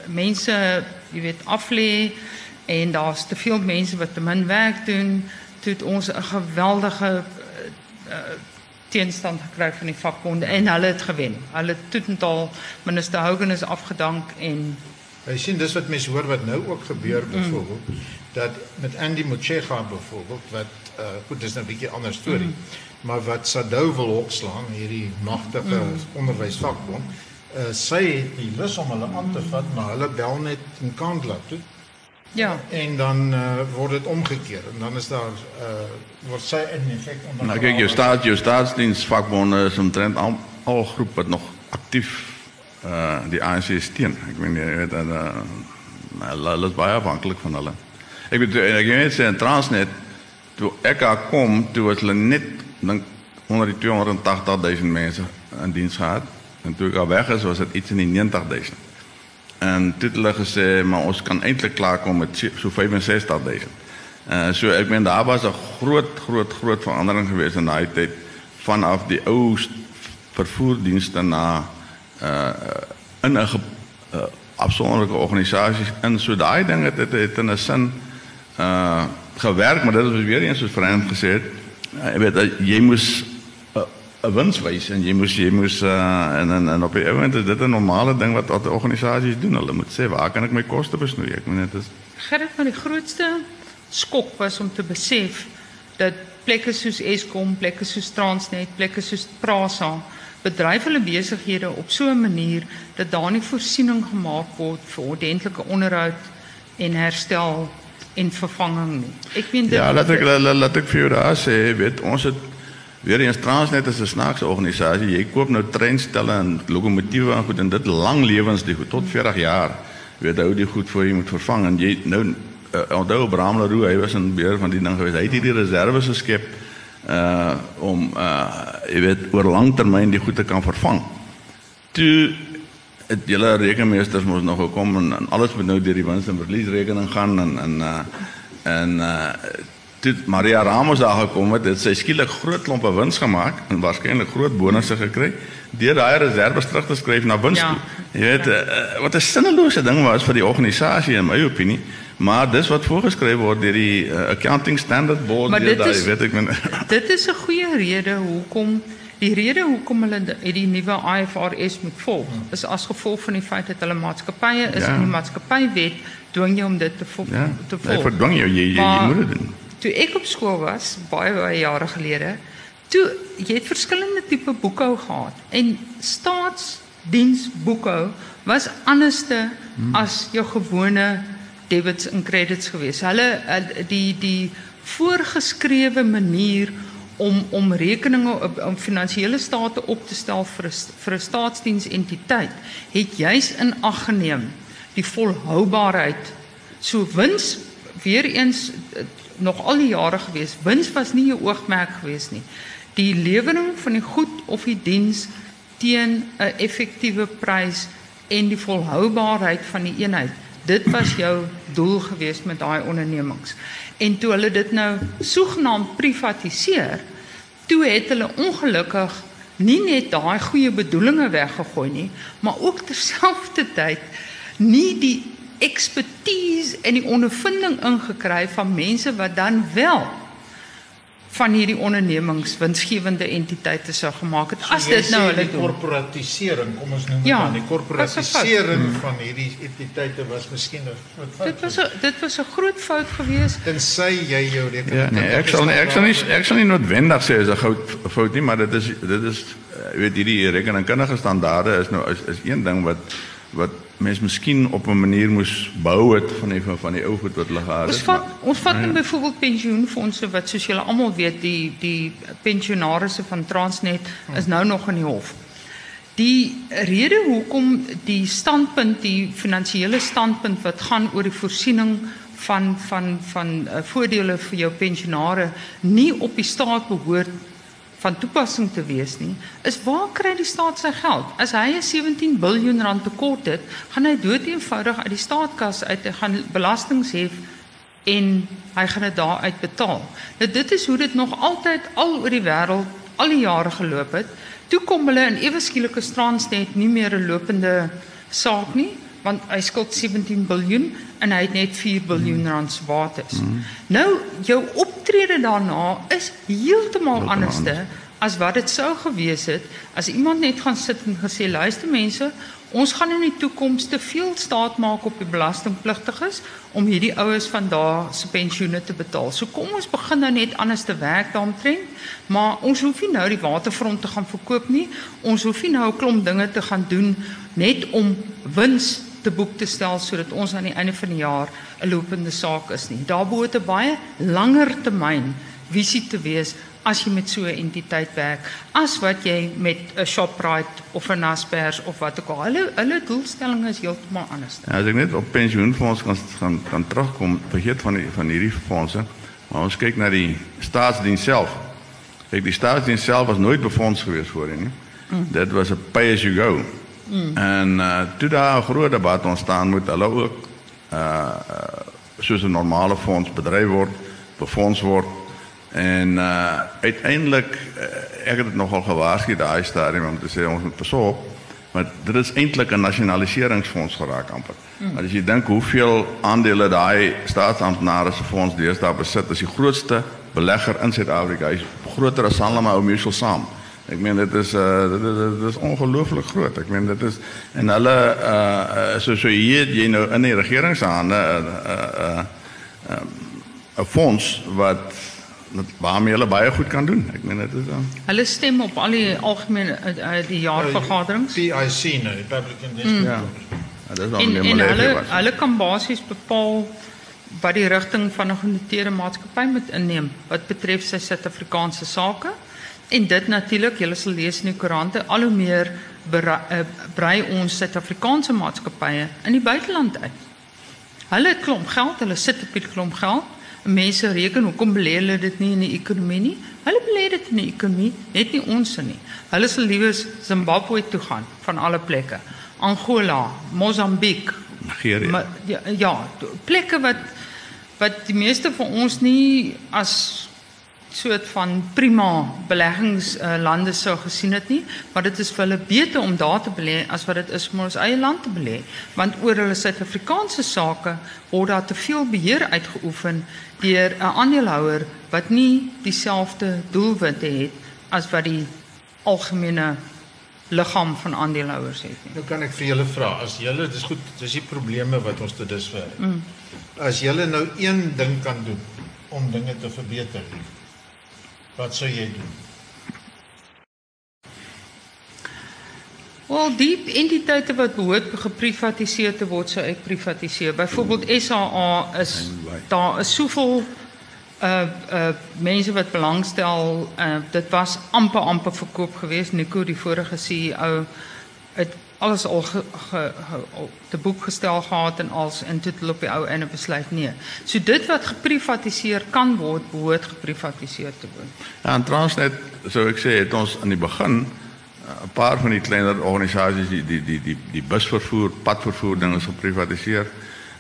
mense, jy weet, aflê en daar's te veel mense wat te min werk doen, toe het ons 'n geweldige uh, uh teenstand gekry van die vakbonde en hulle het gewen. Hulle totaal minister Hogan is afgedank en Jy sien dis wat mense hoor wat nou ook gebeur byvoorbeeld. Mm dat met Andy Motshega byvoorbeeld wat uh goed dis nou 'n bietjie ander storie. Mm. Maar wat Sadou wil opslaan hierdie magtige mm. onderwysvakbond, uh sy het die lus om hulle aan te vat, maar hulle bel net in Kandla toe. Ja. En dan uh, word dit omgekeer en dan is daar uh word sy in effek onder Nou kyk jou staat jou staatsdiensvakbonde is omtrent al, al groep wat nog aktief uh die ANC steun. Jy weet en uh hulle hulle is baie afhanklik van hulle. Ek weet ek weet net sê in Transnet toe ek daar kom, toe was hulle net dink onder die 280 000 mense in diens gehad en toe ek al weg is was dit iets in die 90 000. En toe het maar ons kan eintlik klaarkom met so- so 65 000. Uh so ek meen daar was 'n groot groot groot verandering geweest in daai tyd vanaf die ou st- vervoerdienste na uh in 'n uh, afsonderlike organisasies in so daai ding het het, het in 'n sin uh gewerk maar dit was weer eens soos Frank gesê het uh, jy weet jy moes 'n wins wys en jy moes jy moes uh en en, en op die oomblik is dit 'n normale ding wat wat organisasies doen hulle moet sê waar kan ek my koste besnoei ek meen dit is Gerrit van die grootste skok was om te besef dat plekke soos Eskom, plekke soos Transnet, plekke soos Prasa bedryf hulle besighede op so 'n manier dat daar nie voorsiening gemaak word vir ordentlike onderhoud en herstel en vervanging nie. Ek meen dit Ja, laat ek laat, laat ek vir jou daar sê, weet ons het weer eens Transnet is 'n snaakse organisasie. Jy koop nou treinstelle en lokomotiewe en goed en dit lang lewens die goed tot 40 jaar. Weet hou die goed voor jy moet vervang en jy nou uh, onthou Abraham Leroux, hy was in beheer van die ding gewees. Hy het hierdie reserves geskep uh om uh jy weet oor lang termyn die goed te kan vervang. Toe het julle rekenmeesters mos nog gekom en, en alles moet nou deur die wins en verliesrekening gaan en en uh en uh toe Maria Ramos daar gekom het, het sy skielik groot klompe wins gemaak en waarskynlik groot bonusse gekry deur daai reserves terug te skryf na wins Ja. Jy weet uh, wat 'n sinnelose ding was vir die organisasie in my opinie, maar dis wat voorgeskryf word deur die uh, accounting standard board deur daai weet ek men Dit is 'n goeie rede hoekom die rede hoekom hulle die, die nuwe IFRS moet volg is as gevolg van die feit dat hulle maatskappye is Ja. en die maatskappywet dwing jou om dit te, vo ja, te hy volg. verdwing jou jy jy, jy Maar- moet dit doen. Toe ek op skool was, baie baie jare gelede, toe jy het verskillende tipe boekhou gehad en staatsdiensboekhou was anderste hmm. as jou gewone debits en credits geweest. Hulle die die voorgeskrewe manier om om rekeninge op- om finansiële state op te stel vir vir 'n staatsdiensentiteit het juis in ag geneem die volhoubaarheid so wins weer eens nog al die jare gewees. Wins was nie 'n oogmerk gewees nie. Die lewering van die goed of die diens teen 'n effektiewe prys en die volhoubaarheid van die eenheid dit was jou doel gewees met daai ondernemings. En toe hulle dit nou sogenaamd privatiseer toe het hulle ongelukkig nie net daai goeie bedoelings weggegooi nie, maar ook terselfdertyd nie die ekspertise en die ondervinding ingekry van mense wat dan wel van hierdie ondernemings winsgewende entiteite sou gemaak het. As jy dit nou hulle korporatisering, kom ons noem dit Ja, dan die korporatisering van hierdie entiteite was miskien 'n groot fout. Dit was 'n dit was 'n groot fout geweest. tensy jy jou rekening Ja, nee, ek sal nie ek sal nie ek sal nie noodwendig sê is 'n goud fout nie, maar dit is dit is eh, weet hierdie rekenkundige standaarde is nou is, is een ding wat wat mens miskien op 'n manier moes bou het van die van die ou goed wat hulle gehad het. Ons vat maar- ons vat nou byvoorbeeld pensioenfondse wat soos julle almal weet die die pensionaarsse van Transnet is nou nog in die hof. Die rede hoekom die standpunt die finansiële standpunt wat gaan oor die voorsiening van van van uh, voordele vir jou pensionare nie op die staat behoort van toepassing te wees nie, is waar kry die staat sy geld? As hy 'n 17 miljard rand tekort het, gaan hy dood eenvoudig uit die staatkas uit hy gaan belastings hef en hy gaan dit daar uit betaal. Nou dit is hoe dit nog altyd al oor die wêreld al die jare geloop het. Toe kom hulle in ewe skielike Transnet nie meer 'n lopende saak nie, want hy skuld 17 miljard en hy het net 4 miljard rand se bates. Mm. Nou jou optrede daarna is heeltemal anderste as wat dit sou gewees het as iemand net gaan sit en gesê luister mense ons gaan in die toekoms te veel staat maak op die belastingpligtiges om hierdie oues van daar se pensioene te betaal. So kom ons begin nou net anders te werk daaromtrent, maar ons hoef nie nou die waterfront te gaan verkoop nie. Ons hoef nie nou 'n klomp dinge te gaan doen net om wins te boek te stel sodat ons aan die einde van die jaar 'n lopende saak is nie. Daar behoort 'n baie langer termyn visie te wees as jy met so 'n entiteit werk as wat jy met 'n Shoprite of 'n Naspers of wat ook al. Hulle hulle doelstelling is heeltemal anders. Ja, as ek net op pensioenfonds kan gaan kan terugkom, vergeet van die, van hierdie fondse, maar ons kyk na die staatsdiens self. Kyk, die staatsdiens self was nooit befonds gewees voorheen nie. Mm. Dit was 'n pay as you go. Mm. En uh toe daar 'n groot debat ontstaan moet hulle ook uh soos 'n normale fonds bedryf word, befonds word En uh uiteindelik uh, ek het dit nogal gewaarsku daai stadium om te sê ons moet pasop want dit is eintlik 'n nasionaliseringsfonds geraak amper. Mm. As jy dink hoeveel aandele daai staatsamptenare se fonds deesdae besit, is die grootste belegger in Suid-Afrika. Hy's groter as Sanlam ou Mutual saam. Ek meen dit is uh dit is, dit is ongelooflik groot. Ek meen dit is en hulle uh so so hier jy nou in die regering se hande 'n uh, 'n uh, 'n uh, fonds wat waarmee hulle baie goed kan doen. Ek meen dit is dan. Hulle stem op al die algemene uh, die jaarvergaderings. PIC nou, Republican National. Mm. Ja. ja. Dit is dan meer maar hulle hulle kan basies bepaal wat die rigting van 'n genoteerde maatskappy moet inneem wat betref sy Suid-Afrikaanse sake. En dit natuurlik, julle sal lees in die koerante, al hoe meer eh, brei ons Suid-Afrikaanse maatskappye in die buiteland uit. Hulle klomp geld, hulle sit op 'n klomp geld mense reken hoekom belê hulle dit nie in die ekonomie nie? Hulle belê dit in die ekonomie, net nie ons nie. Hulle sal liewer Zimbabwe toe gaan van alle plekke. Angola, Mosambiek, Nigeria. Ja, ja, plekke wat wat die meeste van ons nie as soort van prima beleggingslande uh, sou gesien het nie, maar dit is vir hulle beter om daar te belê as wat dit is om ons eie land te belê, want oor hulle Suid-Afrikaanse sake word daar te veel beheer uitgeoefen deur 'n aandeelhouer wat nie dieselfde doelwitte het as wat die algemene liggaam van aandeelhouers het nie. Nou kan ek vir julle vra, as julle dis goed, dis die probleme wat ons tot dusver het. Mm. As julle nou een ding kan doen om dinge te verbeter, Wat sou jy doen? Wel, die entiteite wat behoort geprivatiseer te word, sou ek privatiseer. Byvoorbeeld SAA is daar is soveel uh uh mense wat belangstel. Uh dit was amper amper verkoop geweest. Nico die vorige CEO het alles al ge, ge, ge, te boek gestel gehad en als in totaal op die ou en besluit nee. So dit wat geprivatiseer kan word, behoort geprivatiseer te word. Ja, en Transnet, so ek sê, het ons aan die begin eh, 'n paar van die kleiner organisasies die die die die die busvervoer, padvervoer dinge geprivatiseer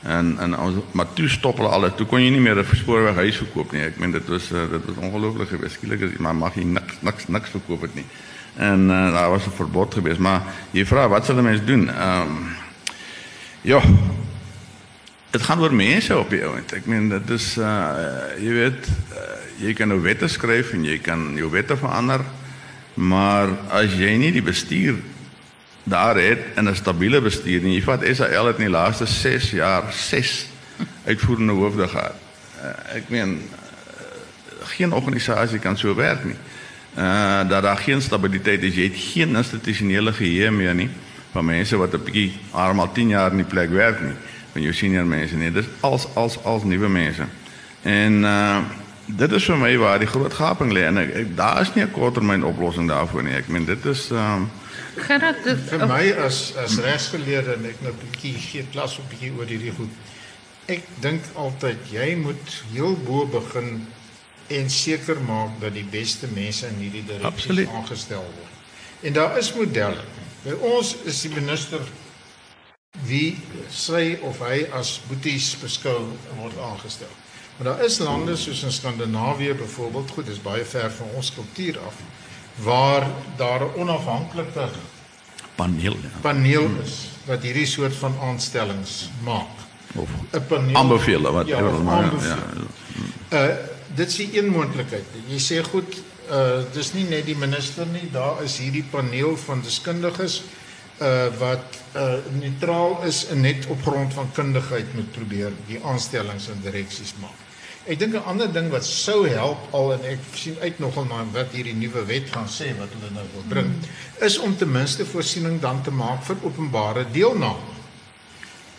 en en ons maar toe stop hulle alles. Toe kon jy nie meer 'n spoorweg huis verkoop nie. Ek meen dit was eh, dit was ongelooflik geweest. Skielik is maar mag jy niks niks niks verkoop het nie en uh, daar was 'n verbod geweest. Maar jy vra wat sal 'n mens doen? Ehm um, ja dit gaan oor mense op die ount ek meen dit is uh, jy weet uh, jy kan nou wette skryf en jy kan jou wette verander maar as jy nie die bestuur daar het en 'n stabiele bestuur nie jy vat SAL het in die laaste 6 jaar 6 uitvoerende hoofde gehad. Uh, ek meen uh, geen organisasie kan so werk nie uh dat daar geen stabiliteit is. Jy het geen institusionele geheue meer nie van mense wat 'n bietjie almal 10 jaar in die plek werk nie. Van jou senior mense nie. Dis als als als nuwe mense. En uh dit is vir my waar die groot gaping lê en ek, ek daar is nie 'n korttermyn oplossing daarvoor nie. Ek meen dit is um Gerard dit vir my as as regsgeleerde en ek nou 'n bietjie gee klas op bietjie oor hierdie goed. Ek dink altyd jy moet heel bo begin en seker maak dat die beste mense in hierdie direksie aangestel word. En daar is modelle. By ons is die minister wie sy of hy as boeties beskou word aangestel. Maar daar is lande soos in Skandinawië byvoorbeeld, goed, dis baie ver van ons kultuur af, waar daar 'n onafhanklike paneel ja. paneel is wat hierdie soort van aanstellings maak. Of 'n paneel aanbeveel wat ja, maar ja. Uh dit is een moontlikheid. Jy sê goed, Uh dis nie net die minister nie, daar is hierdie paneel van deskundiges uh wat uh neutraal is en net op grond van kundigheid moet probeer die aanstellings en direksies maak. Ek dink 'n ander ding wat sou help al en ek sien uit nogal na wat hierdie nuwe wet gaan sê wat hulle nou wil bring, is om ten minste voorsiening dan te maak vir openbare deelname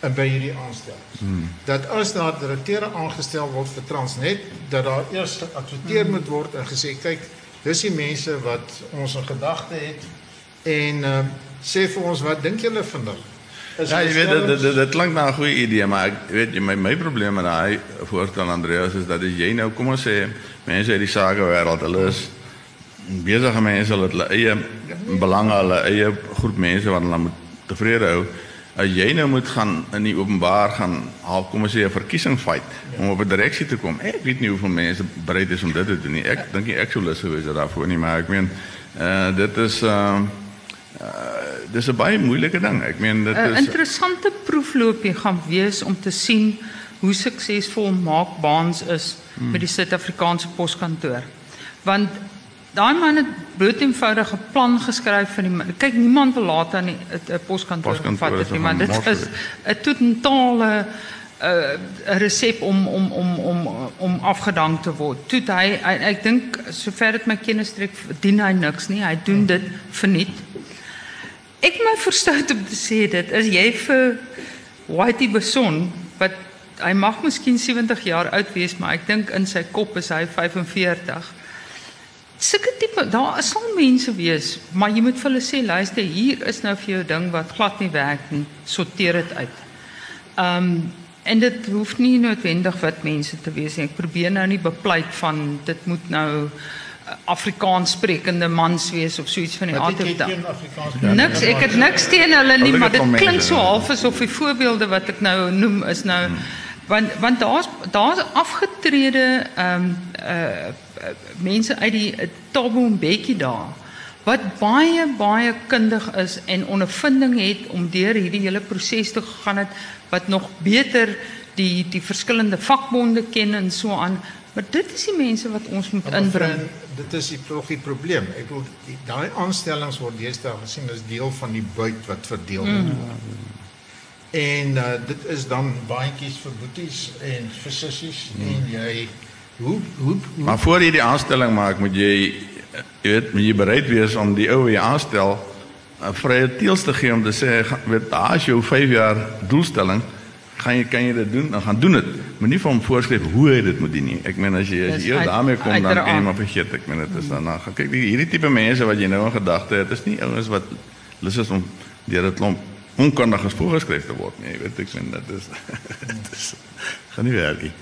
en by hierdie aanstellings. Hmm. Dat as daar direkteure aangestel word vir Transnet, dat daar eers geadverteer hmm. moet word en gesê kyk, dis die mense wat ons in gedagte het en uh, sê vir ons wat dink julle van hulle? Ja, jy weet dit dit, dit klink na 'n goeie idee, maar ek weet jy my my probleem met daai voorstel Andreas is dat as jy nou kom ons sê mense uit die sake wêreld, hulle is besige mense, hulle het hulle eie belange, hulle eie groep mense wat hulle moet tevrede hou. Jy nou moet gaan in die openbaar gaan, half kom ons sê 'n verkiesing fight om op 'n direksie te kom. Ek weet nie hoeveel mense bereid is om dit te doen nie. Ek dink nie ek sou lus gewees het daarvoor nie, maar ek meen uh dit is uh Uh, dis 'n baie moeilike ding. Ek meen dit is 'n interessante proefloopie gaan wees om te sien hoe suksesvol Maak Baans is hmm. met die Suid-Afrikaanse poskantoor. Want daai man het bloot eenvoudig 'n plan geskryf vir die kyk niemand wil laat aan 'n poskantoor vat dit nie, maar dit is 'n totale 'n uh, resep om om om om om afgedank te word. Toe hy ek dink sover dit my kennis trek, dien hy niks nie. Hy doen dit verniet. Ek my verstout om te sê dit is jy vir Whitey Beson wat hy mag miskien 70 jaar oud wees, maar ek dink in sy kop is hy 45. Sulke tipe daar sal mense wees, maar jy moet vir hulle sê luister, hier is nou vir jou ding wat glad nie werk nie. Sorteer dit uit. Um en dit hoef nie noodwendig wat mense te wees nie. Ek probeer nou nie bepleit van dit moet nou Afrikaans sprekende mans wees of so iets van die aard of da. Niks, ek het niks teen hulle nie, maar dit klink so half asof die voorbeelde wat ek nou noem is nou want want daar's daar's afgetrede ehm um, uh mense uit die Tabo Mbeki daar wat baie baie kundig is en ondervinding het om deur hierdie hele proses te gegaan het wat nog beter die die verskillende vakbonde ken en so aan Maar dit is die mense wat ons moet inbring. Vriend, dit is die die probleem. Ek wil daai aanstellings word deesdae gesien as deel van die buit wat verdeel word. Mm. En uh, dit is dan baantjies vir boeties en vir sissies mm. en jy hoe hoe Maar voor jy die aanstelling maak, moet jy jy weet, moet jy bereid wees om die ou wie aanstel 'n vrye teels te gee om te sê weet daar is jou 5 jaar doelstelling. Gaan jy kan jy dit doen? Dan gaan doen dit. Moenie vir hom voorskryf hoe hy dit moet doen nie. Ek meen as jy as jy daarmee kom dan kan jy maar vergeet. Ek meen dit is dan dan kyk hierdie tipe mense wat jy nou in gedagte het is nie ouens wat lus is om deur dit klomp onkundig voorgeskryf te word nie jy weet ek meen dit is dit is gaan nie werk nie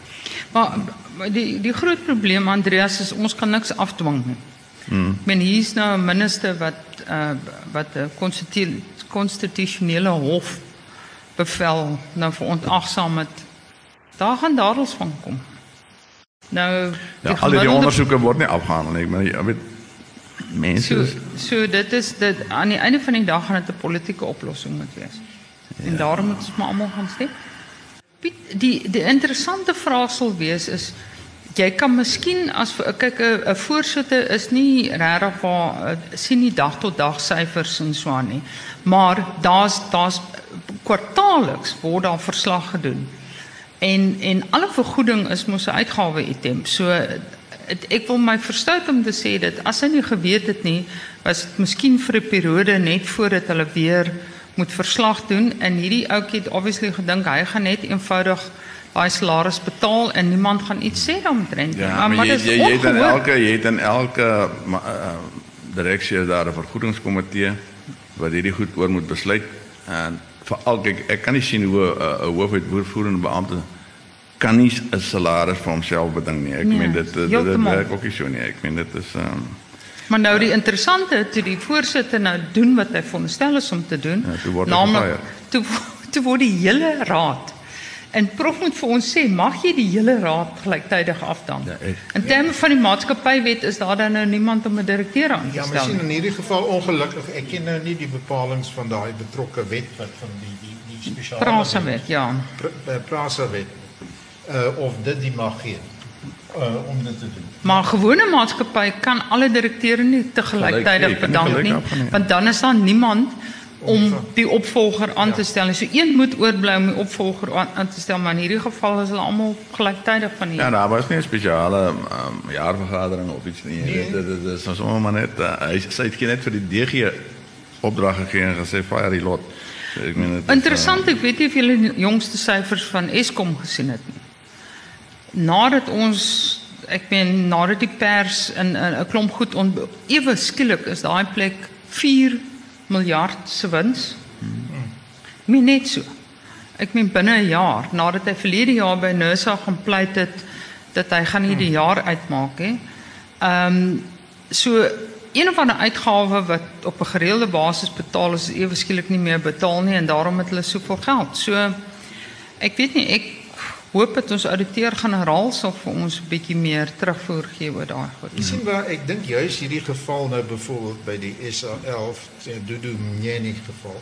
maar die die groot probleem Andreas is ons kan niks afdwing nie hmm. men hier is nou 'n minister wat uh, wat 'n konstitusionele hof bevel nou verontagsaam het. Daar gaan dadels van kom. Nou ja, al die ondersoeke word nie afgehandel nie, maar jy weet mense so, so dit is dit aan die einde van die dag gaan dit 'n politieke oplossing moet wees. Ja. En daarom moet ons maar almal gaan stem. Piet, die die interessante vraag sal wees is jy kan miskien as kyk 'n voorsitter is nie regtig waar sien nie dag tot dag syfers en so aan nie. Maar daar's daar's kwartaalliks word daar verslag gedoen. En en alle vergoeding is mos 'n uitgawe item. So ek wil my verstout om te sê dat as hy nie geweet het nie, was dit miskien vir 'n periode net voordat hulle weer moet verslag doen. En hierdie ouetjie het obviously gedink hy gaan net eenvoudig daai salaris betaal en niemand gaan iets sê daaromtrent nie. Ja, maar, maar jy, jy, jy het in elke jy het in elke uh, direksie daar 'n vergoedingskomitee wat hierdie goed oor moet besluit. En veral ek ek kan nie sien hoe 'n uh, hoofuitvoerende beampte kan nie 'n salaris vir homself beding nie. Ek nee, meen dit dit, dit werk ook nie so nie. Ek meen dit is um, Maar nou die interessante toe die voorsitter nou doen wat hy veronderstel is om te doen. Ja, naamlik toe toe word die hele raad En prof moet vir ons sê, mag jy die hele raad gelyktydig afdank? Ja, in terme van die maatskappywet is daar dan nou niemand om 'n direkteur aan te stel. Ja, maar in hierdie geval ongelukkig, ek ken nou nie die bepalinge van daai betrokke wet wat van die die die spesiale Prasa wet, ja. Prasa wet. Uh of dit die mag gee. uh, om dit te doen. Maar gewone maatskappy kan alle direkteure nie Gelyk, tegelyktydig jy kan nie bedank nie, want dan is daar niemand om die opvolger aan te stel. nie. So een moet oorbly om die opvolger aan, aan te stel, maar in hierdie geval is hulle almal gelyktydig van hier. Ja, daar was nie 'n spesiale um, jaarvergadering of iets nie. Dit dit dit is sommer maar net uh, hy sy het geen net vir die DG opdrag gegee en gesê fire die lot. So, ek meen dit is, Interessant, ek weet nie of julle die jongste syfers van Eskom gesien het nie. Nadat ons ek meen nadat die pers in 'n klomp goed on, ewe skielik is daai plek 4 miljard se wins. Mien net so. Ek meen binne 'n jaar nadat hy verlede jaar by Nusa gaan pleit het dat hy gaan nie die jaar uitmaak hè. Ehm um, so een of ander uitgawe wat op 'n gereelde basis betaal is ewe skielik nie meer betaal nie en daarom het hulle soveel geld. So ek weet nie ek hoop dat ons ouditeur-generaal sal vir ons 'n bietjie meer terugvoer gee oor daai goed. Jy sien waar ek dink juis hierdie geval nou byvoorbeeld by die SA11 sê Dudu Mnyeni geval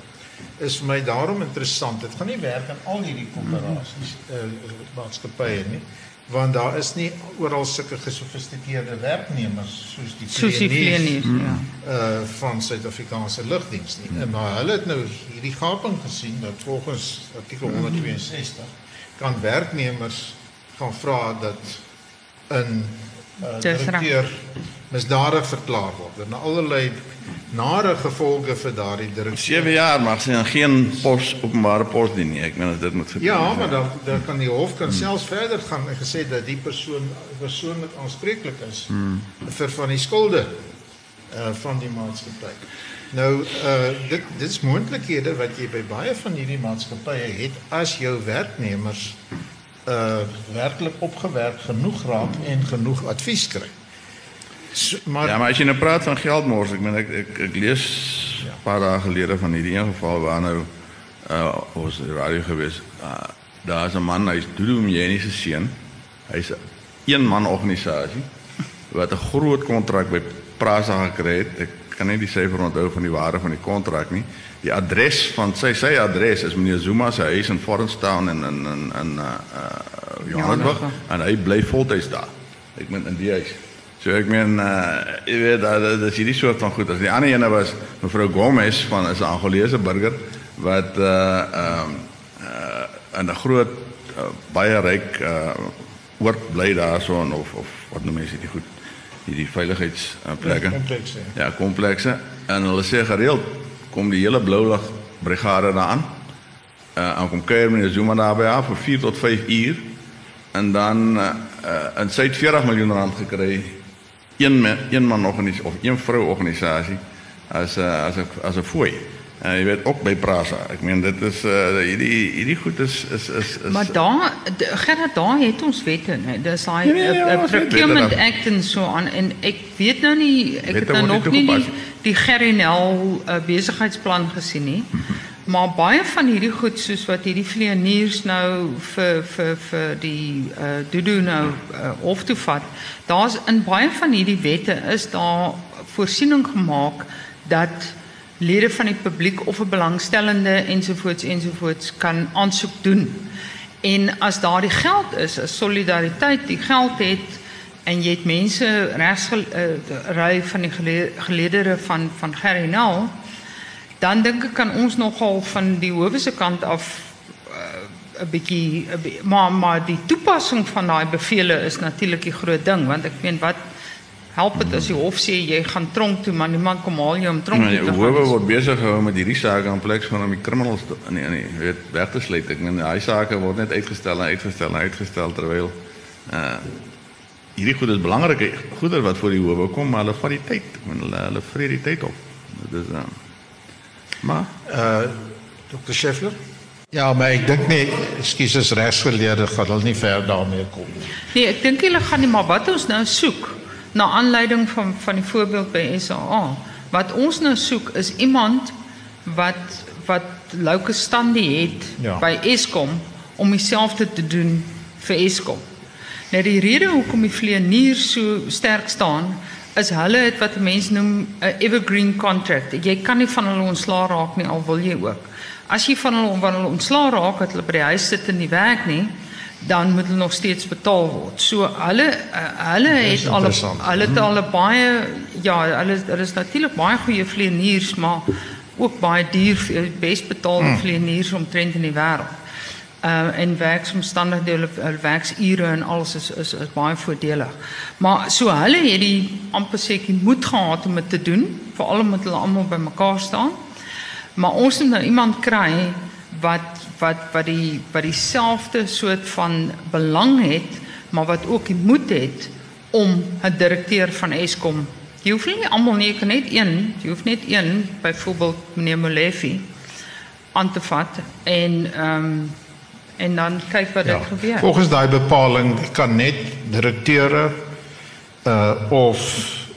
is vir my daarom interessant. Dit gaan nie werk aan al hierdie koöperasies eh uh, maatskappye nie want daar is nie oral sulke gesofistikeerde werknemers soos die vleeniers, vleeniers, ja. uh van Suid-Afrikaanse lugdiens nie. En maar hulle het nou hierdie gaping gesien dat volgens artikel 162 kan werknemers gaan vra dat 'n uh, direkteur misdadig verklaar word. En allerlei nare gevolge vir daardie direkteur. 7 jaar mag sy dan geen pos openbare pos dien nie. Ek meen dit moet gebeur. Ja, maar dan dan kan die hof kan selfs verder gaan en gesê dat die persoon persoonlik aanspreeklik is hmm. vir van die skulde uh van die maatskappy. Nou uh dit dit is moontlikhede wat jy by baie van hierdie maatskappye het as jou werknemers uh werklik opgewerk genoeg raak en genoeg advies kry. So, maar Ja, maar as jy nou praat van geldmors, ek meen ek ek, ek lees 'n paar dae gelede van hierdie een geval waar nou uh ons op die radio gewees. Uh, daar is 'n man, hy's Dudu Mjeni se seun. Hy's 'n een man organisasie wat 'n groot kontrak by Prasa gekry het. Ek kan nie die syfer onthou van die waarde van die kontrak nie. Die adres van sy sy adres is meneer Zuma se huis in Forenstown in in in in uh, uh Johannesburg en hy bly voltyds daar. Ek meen in die huis. So ek meen uh jy weet dat dat is hierdie soort van goed. As die ander ene was mevrou Gomez van is 'n Angolese burger wat uh ehm uh, in 'n groot uh, baie ryk uh oort bly daarson of of wat noem mense dit goed hierdie veiligheids uh, plekke. komplekse. Ja, komplekse en hulle sê gereeld kom die hele blou lig brigade daaraan. Uh en kom kuier meneer Zuma daarby af vir 4 tot 5 uur en dan uh, uh in sy het 40 miljoen rand gekry een man, een man organisasie of een vrou organisasie as 'n as 'n as 'n fooi. En jy weet ook by Prasa. Ek meen dit is uh hierdie hierdie goed is is is, is Maar daar Gerard daar het ons wette, né? Dis daai Ja, ja, ja, eh, procurement act en so aan en ek weet nou nie ek het nou nog nie die, die Gerinel uh, besigheidsplan gesien nie. Maar baie van hierdie goed soos wat hierdie vleeniers nou vir vir vir die uh Dudu nou uh, hof toe vat. Daar's in baie van hierdie wette is daar voorsiening gemaak dat lede van die publiek of 'n belangstellende ensovoorts ensovoorts kan aansoek doen. En as daardie geld is, as solidariteit die geld het en jy het mense regs uh, ry van die gele- geleedere van van Gerinal, dan dink ek kan ons nogal van die howe se kant af uh, 'n bietjie 'n bi- maar maar die toepassing van daai bevele is natuurlik die groot ding want ek meen wat help dit as die hof sê jy gaan tronk toe maar niemand kom haal jou om tronk Maar toe die te gaan. nie. word besig gehou met hierdie sake in plek van om die criminals te, nee nee, jy weet weg te sluit. Ek meen daai sake word net uitgestel en uitgestel en uitgestel terwyl uh hierdie goed is belangrike goeder wat voor die howe kom, maar hulle vat die tyd. Ek meen hulle hulle vreet die tyd op. Dit is uh maar Uh Dr. Scheffler? Ja, maar ek dink nie, ekskuus regsgeleerde gaan hulle nie ver daarmee kom nie. Nee, ek dink hulle gaan nie maar wat ons nou soek na aanleiding van van die voorbeeld by SAA. Wat ons nou soek is iemand wat wat Louke Standie het Ja. by Eskom om dieselfde te doen vir Eskom. Nou die rede hoekom die vleeniers so sterk staan is hulle het wat mense noem 'n evergreen contract. Jy kan nie van hulle ontslaa raak nie al wil jy ook. As jy van hulle van hulle ontslaa raak dat hulle by die huis sit en nie werk nie, dan moet hulle nog steeds betaal word. So hulle uh, hulle het al hulle het al 'n baie ja, hulle daar is natuurlik baie goeie vlieëniers, maar ook baie duur bes betaalde hmm. vlieëniers omtrent in die wêreld. Uh en werksomstandighede, hulle hulle werksure en alles is is is baie voordelig. Maar so hulle het die amper seker moed gehad om dit te doen, veral omdat hulle almal bymekaar staan. Maar ons moet nou iemand kry wat wat wat die wat dieselfde soort van belang het, maar wat ook die moed het om 'n direkteur van Eskom. Jy hoef nie almal nie, jy kan net een, jy hoef net een, byvoorbeeld meneer Molefe aan te vat en ehm um, en dan kyk wat dit gebeur. Volgens daai bepaling kan net direkteure uh of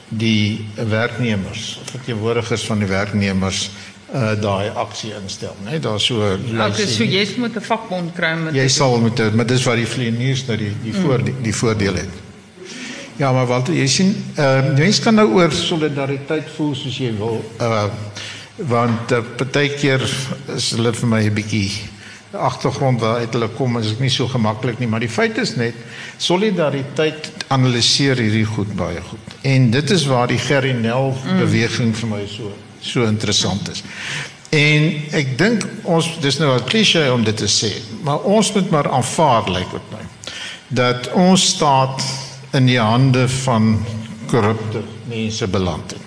die werknemers, verteenwoordigers van die werknemers uh daai aksie instel, né? Nee, Daar's so 'n Okay, so jy moet 'n vakbond kry met Jy sal moet dit, maar dis waar die vlieëniers nou die die voor die, die voordeel het. Ja, maar Walter, jy sien, uh mense kan nou oor solidariteit voel soos jy wil. Uh want uh, partykeer is hulle vir my 'n bietjie agtergrond waaruit hulle kom is ek nie so gemaklik nie, maar die feit is net solidariteit analiseer hierdie goed baie goed. En dit is waar die Gerry Nel beweging vir my so so interessant is. En ek dink ons dis nou 'n klise om dit te sê, maar ons moet maar aanvaar lyk dit my dat ons staat in die hande van korrupte mense beland het.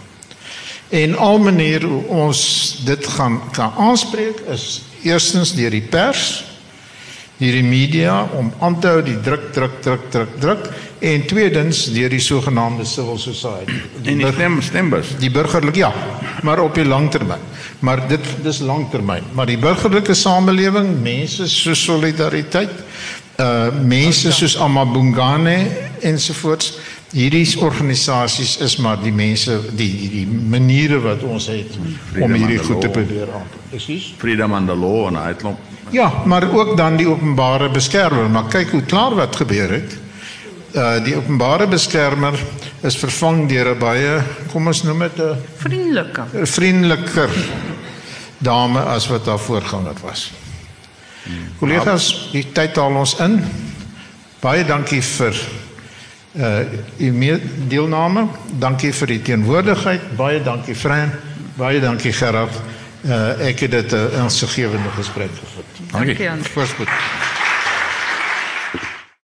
En al maniere hoe ons dit gaan kan aanspreek is eerstens deur die pers, deur die media om aan te hou die druk druk druk druk druk en tweedens deur die sogenaamde civil society. En die stem stembus. Die burgerlike ja, maar op die langtermyn. Maar dit dis langtermyn. Maar die burgerlike samelewing, mense so solidariteit, uh mense soos Amabungane ensovoorts, hierdie organisasies is maar die mense die die, die maniere wat ons het om hierdie goed te probeer aanpak. Ekskuus. Freedom and the law en hy klop. Ja, maar ook dan die openbare beskermer. Maar kyk hoe klaar wat gebeur het. Uh die openbare beskermer is vervang deur 'n baie, kom ons noem dit 'n vriendelike. vriendeliker dame as wat haar voorganger was. Kollegas, die tyd haal ons in. Baie dankie vir uh u deelname. Dankie vir die teenwoordigheid. Baie dankie Fran. Baie dankie Gerard. Uh ek het dit 'n uh, insiggewende gesprek gevind. Dankie Voorspoed.